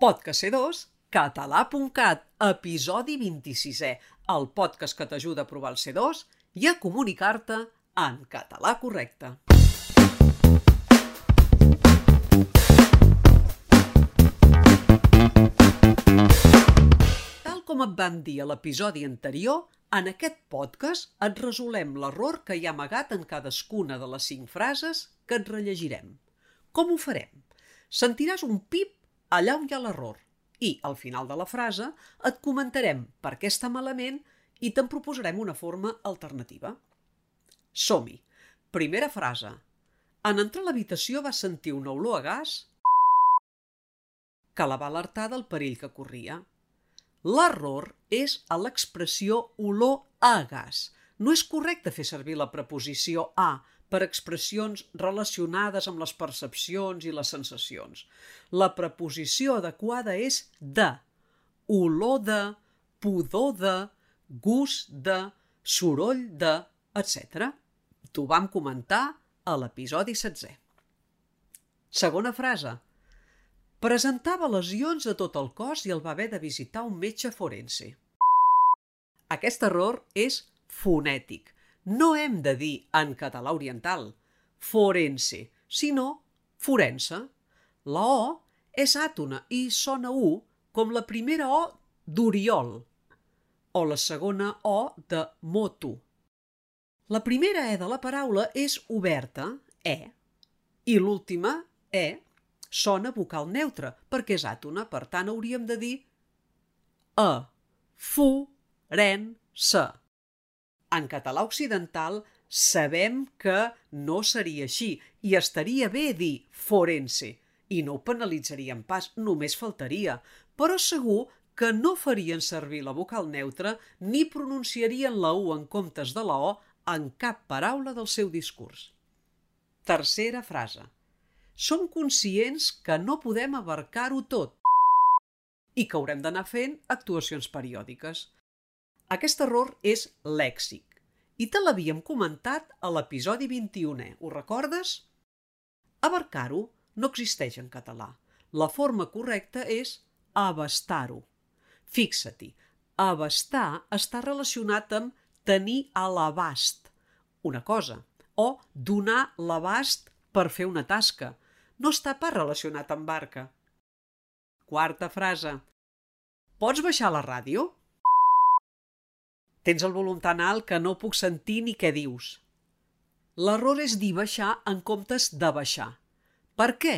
Podcast C2, català.cat, episodi 26è, el podcast que t'ajuda a provar el C2 i a comunicar-te en català correcte. Tal com et vam dir a l'episodi anterior, en aquest podcast et resolem l'error que hi ha amagat en cadascuna de les cinc frases que et rellegirem. Com ho farem? Sentiràs un pip allà on hi ha l'error i, al final de la frase, et comentarem per què està malament i te'n proposarem una forma alternativa. Som-hi. Primera frase. En entrar a l'habitació va sentir una olor a gas que la va alertar del perill que corria. L'error és a l'expressió olor a gas. No és correcte fer servir la preposició a per expressions relacionades amb les percepcions i les sensacions. La preposició adequada és de, olor de, pudor de, gust de, soroll de, etc. T'ho vam comentar a l'episodi 16. Segona frase. Presentava lesions a tot el cos i el va haver de visitar un metge forense. Aquest error és fonètic. No hem de dir en català oriental forense, sinó forense. La O és àtona i sona U com la primera O d'Oriol o la segona O de moto. La primera E de la paraula és oberta, E, i l'última E sona vocal neutra perquè és àtona, per tant hauríem de dir E, fu, ren, se. En català occidental sabem que no seria així i estaria bé dir forense i no ho penalitzaríem pas, només faltaria, però segur que no farien servir la vocal neutra ni pronunciarien la U en comptes de la O en cap paraula del seu discurs. Tercera frase. Som conscients que no podem abarcar-ho tot i que haurem d'anar fent actuacions periòdiques. Aquest error és lèxic i te l'havíem comentat a l'episodi 21è. Ho recordes? Abarcar-ho no existeix en català. La forma correcta és abastar-ho. Fixa-t'hi, abastar està relacionat amb tenir a l'abast una cosa o donar l'abast per fer una tasca. No està pas relacionat amb barca. Quarta frase. Pots baixar la ràdio? Tens el volum tan alt que no puc sentir ni què dius. L'error és dir baixar en comptes de baixar. Per què?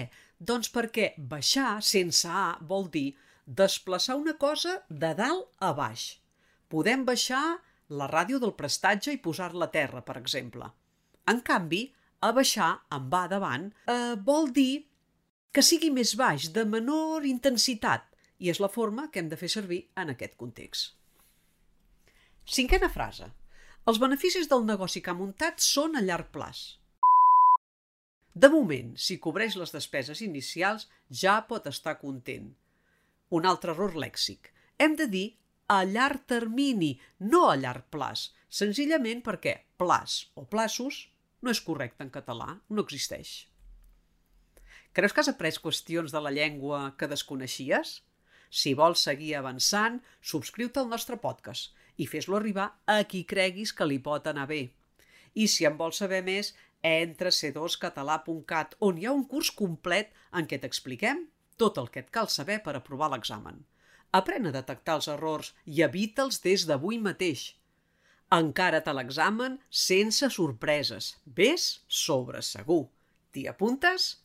Doncs perquè baixar sense A vol dir desplaçar una cosa de dalt a baix. Podem baixar la ràdio del prestatge i posar-la a terra, per exemple. En canvi, abaixar amb va davant eh, vol dir que sigui més baix, de menor intensitat, i és la forma que hem de fer servir en aquest context. Cinquena frase. Els beneficis del negoci que ha muntat són a llarg plaç. De moment, si cobreix les despeses inicials, ja pot estar content. Un altre error lèxic. Hem de dir a llarg termini, no a llarg plaç, senzillament perquè plaç o plaços no és correcte en català, no existeix. Creus que has après qüestions de la llengua que desconeixies? Si vols seguir avançant, subscriu-te al nostre podcast i fes-lo arribar a qui creguis que li pot anar bé. I si en vols saber més, entra a c2català.cat, on hi ha un curs complet en què t'expliquem tot el que et cal saber per aprovar l'examen. Aprèn a detectar els errors i evita'ls des d'avui mateix. Encara't a l'examen sense sorpreses. Ves sobre segur. T'hi apuntes?